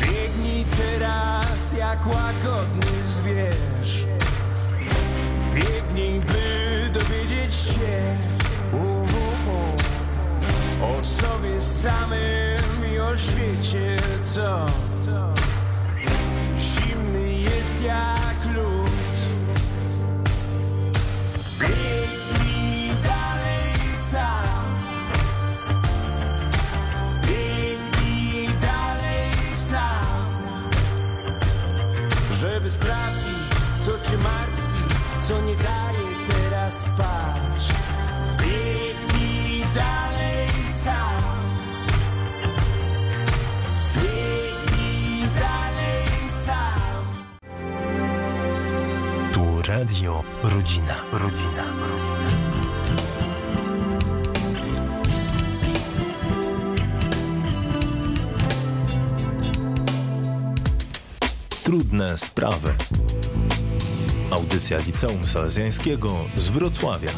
Biegnij teraz jak łagodny zwierz. Biegnij, by dowiedzieć się. O sobie samym i o świecie, co jak lód. Biegnij dalej sam. Biegnij dalej sam. Żeby sprawdzić, co cię martwi Co nie daje teraz spać. Biegnij dalej sam. Radio Rodzina. Rodzina. Trudne sprawy. Audycja Liceum Salezjańskiego z Wrocławia.